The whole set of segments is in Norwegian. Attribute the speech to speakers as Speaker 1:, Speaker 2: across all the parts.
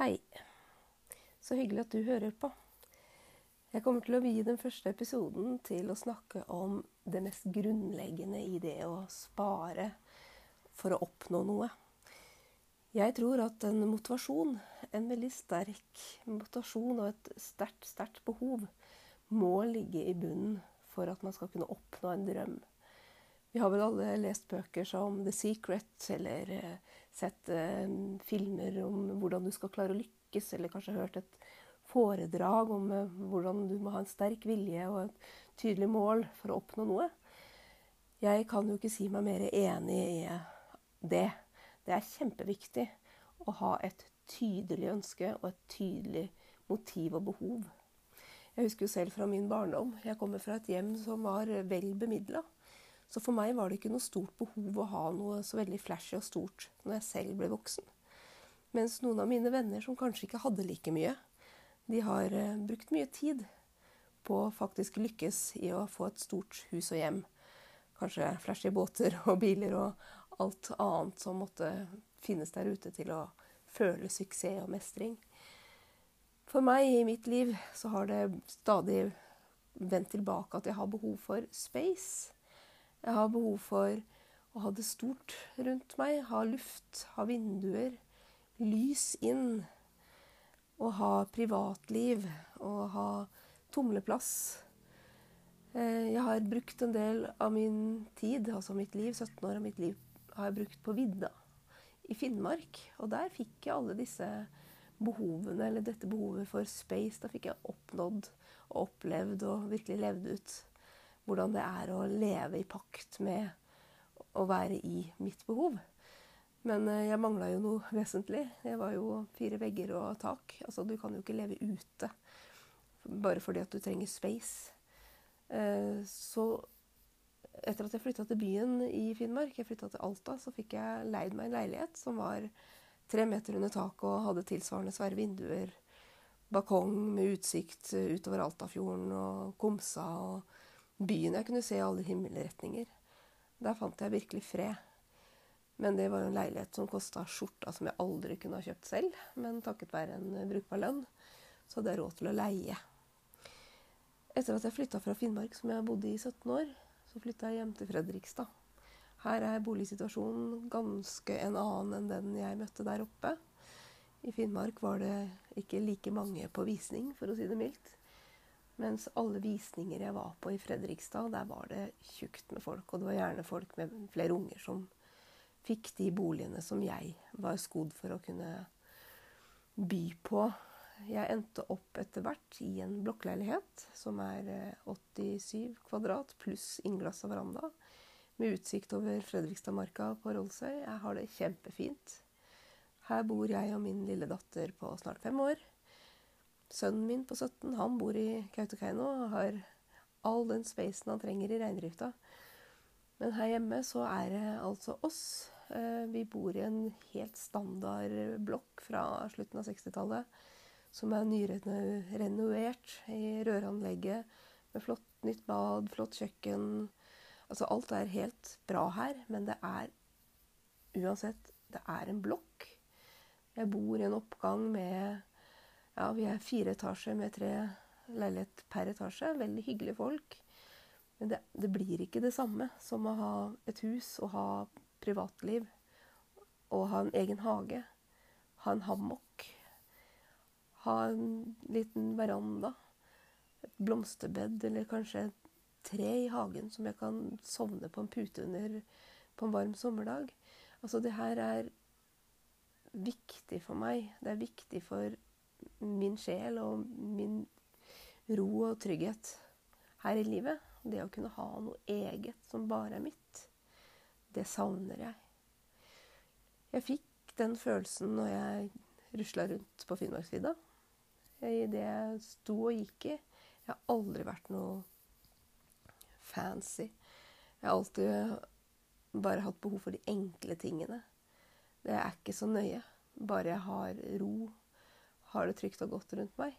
Speaker 1: Hei. Så hyggelig at du hører på. Jeg kommer til å vie den første episoden til å snakke om det mest grunnleggende i det å spare for å oppnå noe. Jeg tror at en motivasjon, en veldig sterk motivasjon og et sterkt, sterkt behov, må ligge i bunnen for at man skal kunne oppnå en drøm. Vi har vel alle lest bøker som The Secret, eller eh, sett eh, filmer om hvordan du skal klare å lykkes, eller kanskje hørt et foredrag om eh, hvordan du må ha en sterk vilje og et tydelig mål for å oppnå noe. Jeg kan jo ikke si meg mer enig i det. Det er kjempeviktig å ha et tydelig ønske og et tydelig motiv og behov. Jeg husker jo selv fra min barndom. Jeg kommer fra et hjem som var vel bemidla. Så for meg var det ikke noe stort behov å ha noe så veldig flashy og stort når jeg selv ble voksen. Mens noen av mine venner som kanskje ikke hadde like mye, de har eh, brukt mye tid på å faktisk lykkes i å få et stort hus og hjem. Kanskje flashy båter og biler og alt annet som måtte finnes der ute til å føle suksess og mestring. For meg i mitt liv så har det stadig vendt tilbake at jeg har behov for space. Jeg har behov for å ha det stort rundt meg, ha luft, ha vinduer, lys inn. Og ha privatliv og ha tumleplass. Eh, jeg har brukt en del av min tid, altså mitt liv, 17 år av mitt liv, har jeg brukt på vidda i Finnmark. Og der fikk jeg alle disse behovene, eller dette behovet for space. Da fikk jeg oppnådd og opplevd og virkelig levd ut hvordan det er å leve i pakt med å være i mitt behov. Men eh, jeg mangla jo noe vesentlig. Jeg var jo fire vegger og tak. Altså, du kan jo ikke leve ute bare fordi at du trenger space. Eh, så etter at jeg flytta til byen i Finnmark, jeg flytta til Alta, så fikk jeg leid meg en leilighet som var tre meter under taket og hadde tilsvarende svære vinduer. Balkong med utsikt utover Altafjorden og Komsa. og byen jeg kunne se i alle himmelretninger. Der fant jeg virkelig fred. Men det var jo en leilighet som kosta skjorta som jeg aldri kunne ha kjøpt selv. Men takket være en brukbar lønn, så hadde jeg råd til å leie. Etter at jeg flytta fra Finnmark, som jeg bodde i 17 år, så flytta jeg hjem til Fredrikstad. Her er boligsituasjonen ganske en annen enn den jeg møtte der oppe. I Finnmark var det ikke like mange på visning, for å si det mildt. Mens alle visninger jeg var på i Fredrikstad, der var det tjukt med folk. Og det var gjerne folk med flere unger som fikk de boligene som jeg var skodd for å kunne by på. Jeg endte opp etter hvert i en blokkleilighet som er 87 eh, kvadrat pluss innglassa veranda. Med utsikt over Fredrikstadmarka på Rollsøy. Jeg har det kjempefint. Her bor jeg og min lille datter på snart fem år. Sønnen min på 17 han bor i Kautokeino og har all den spacen han trenger i reindrifta. Men her hjemme så er det altså oss. Eh, vi bor i en helt standard blokk fra slutten av 60-tallet. Som er nyrenovert i røranlegget med flott nytt bad, flott kjøkken. Altså alt er helt bra her, men det er uansett Det er en blokk. Jeg bor i en oppgang med ja, vi er fire etasjer med tre leiligheter per etasje. Veldig hyggelige folk. Men det, det, blir ikke det samme som å ha et hus og ha privatliv. Og ha en egen hage. Ha en hammock. Ha en liten veranda. Et blomsterbed eller kanskje et tre i hagen som jeg kan sovne på en pute under på en varm sommerdag. Altså, det her er viktig for meg. Det er viktig for min sjel og min ro og trygghet her i livet. Det å kunne ha noe eget som bare er mitt, det savner jeg. Jeg fikk den følelsen når jeg rusla rundt på Finnmarksvidda. I det jeg sto og gikk i. Jeg har aldri vært noe fancy. Jeg har alltid bare hatt behov for de enkle tingene. Det er ikke så nøye. Bare jeg har ro har det trygt og godt rundt meg,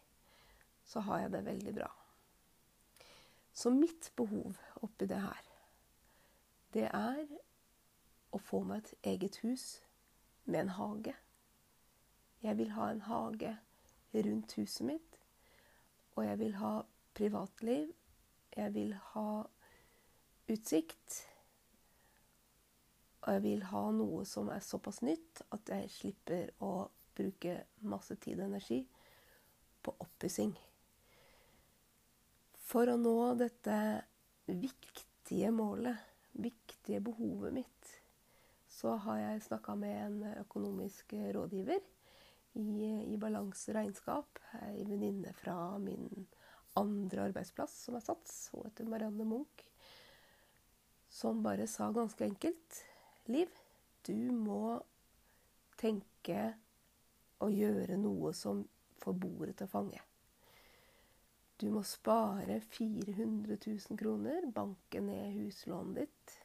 Speaker 1: så har jeg det veldig bra. Så mitt behov oppi det her, det er å få meg et eget hus med en hage. Jeg vil ha en hage rundt huset mitt. Og jeg vil ha privatliv. Jeg vil ha utsikt. Og jeg vil ha noe som er såpass nytt at jeg slipper å bruke masse tid og energi på oppussing. For å nå dette viktige målet, viktige behovet mitt, så har jeg snakka med en økonomisk rådgiver i, i Balanse regnskap. Ei venninne fra min andre arbeidsplass som er Sats. Hun heter Marianne Munch. Som bare sa ganske enkelt Liv, du må tenke og gjøre noe som får bordet til å fange. Du må spare 400 000 kroner, banke ned huslånet ditt.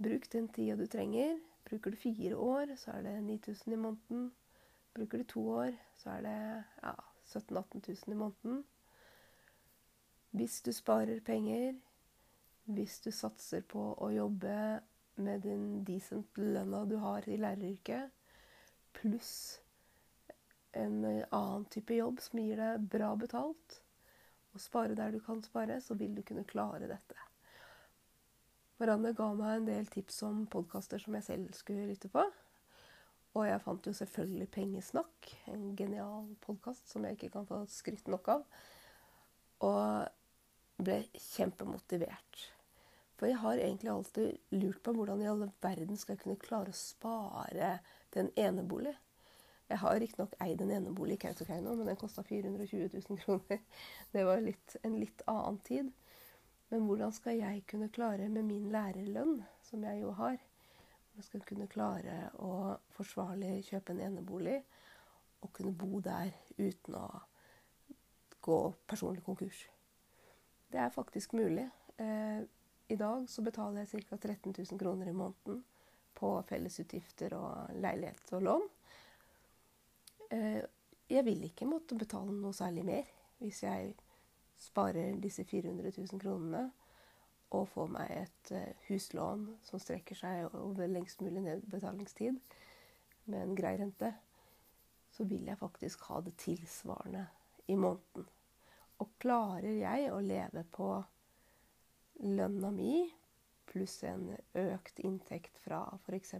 Speaker 1: Bruk den tida du trenger. Bruker du fire år, så er det 9000 i måneden. Bruker du to år, så er det ja, 17 000-18 000 i måneden. Hvis du sparer penger, hvis du satser på å jobbe med den decent lønna du har i læreryrket, pluss en annen type jobb som gir deg bra betalt, og spare der du kan spare, så vil du kunne klare dette. Marianne ga meg en del tips om podkaster som jeg selv skulle lytte på. Og jeg fant jo selvfølgelig Pengesnakk, en genial podkast som jeg ikke kan få skrytt nok av. Og ble kjempemotivert. For jeg har egentlig alltid lurt på hvordan i all verden skal jeg kunne klare å spare til en enebolig. Jeg har riktignok eid en enebolig i Kautokeino, men den kosta 420 000 kroner. Det var litt, en litt annen tid. Men hvordan skal jeg kunne klare med min lærerlønn, som jeg jo har Jeg skal kunne klare å forsvarlig kjøpe en enebolig og kunne bo der uten å gå personlig konkurs. Det er faktisk mulig. Eh, i dag så betaler jeg ca. 13 000 kroner i måneden på fellesutgifter og leilighet og lån. Eh, jeg vil ikke måtte betale noe særlig mer hvis jeg sparer disse 400 000 kronene og får meg et eh, huslån som strekker seg over lengst mulig nedbetalingstid med en grei rente, så vil jeg faktisk ha det tilsvarende i måneden. Og klarer jeg å leve på lønna mi pluss en økt inntekt fra f.eks.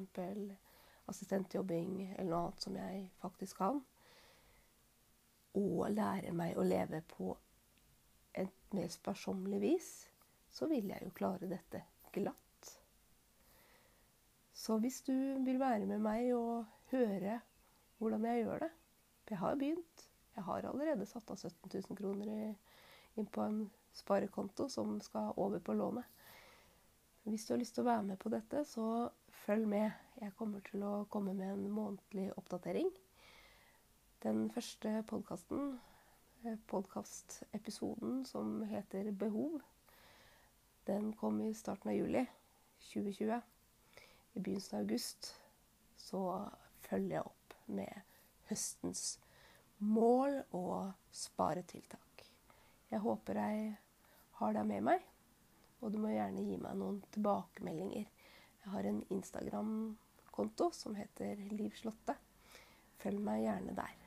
Speaker 1: assistentjobbing eller noe annet som jeg faktisk kan, og lærer meg å leve på et mer sparsommelig vis, så vil jeg jo klare dette glatt. Så hvis du vil være med meg og høre hvordan jeg gjør det Jeg har begynt. Jeg har allerede satt av 17 000 kroner inn på en sparekonto som skal over på lånet. Hvis du har lyst til å være med på dette, så følg med. Jeg kommer til å komme med en månedlig oppdatering. Den første podkasten, eh, podkastepisoden som heter Behov, den kom i starten av juli 2020. I begynnelsen av august så følger jeg opp med høstens mål og sparetiltak. Jeg håper jeg har deg med meg. Og du må gjerne gi meg noen tilbakemeldinger. Jeg har en Instagram-konto som heter Liv Slåtte. Følg meg gjerne der.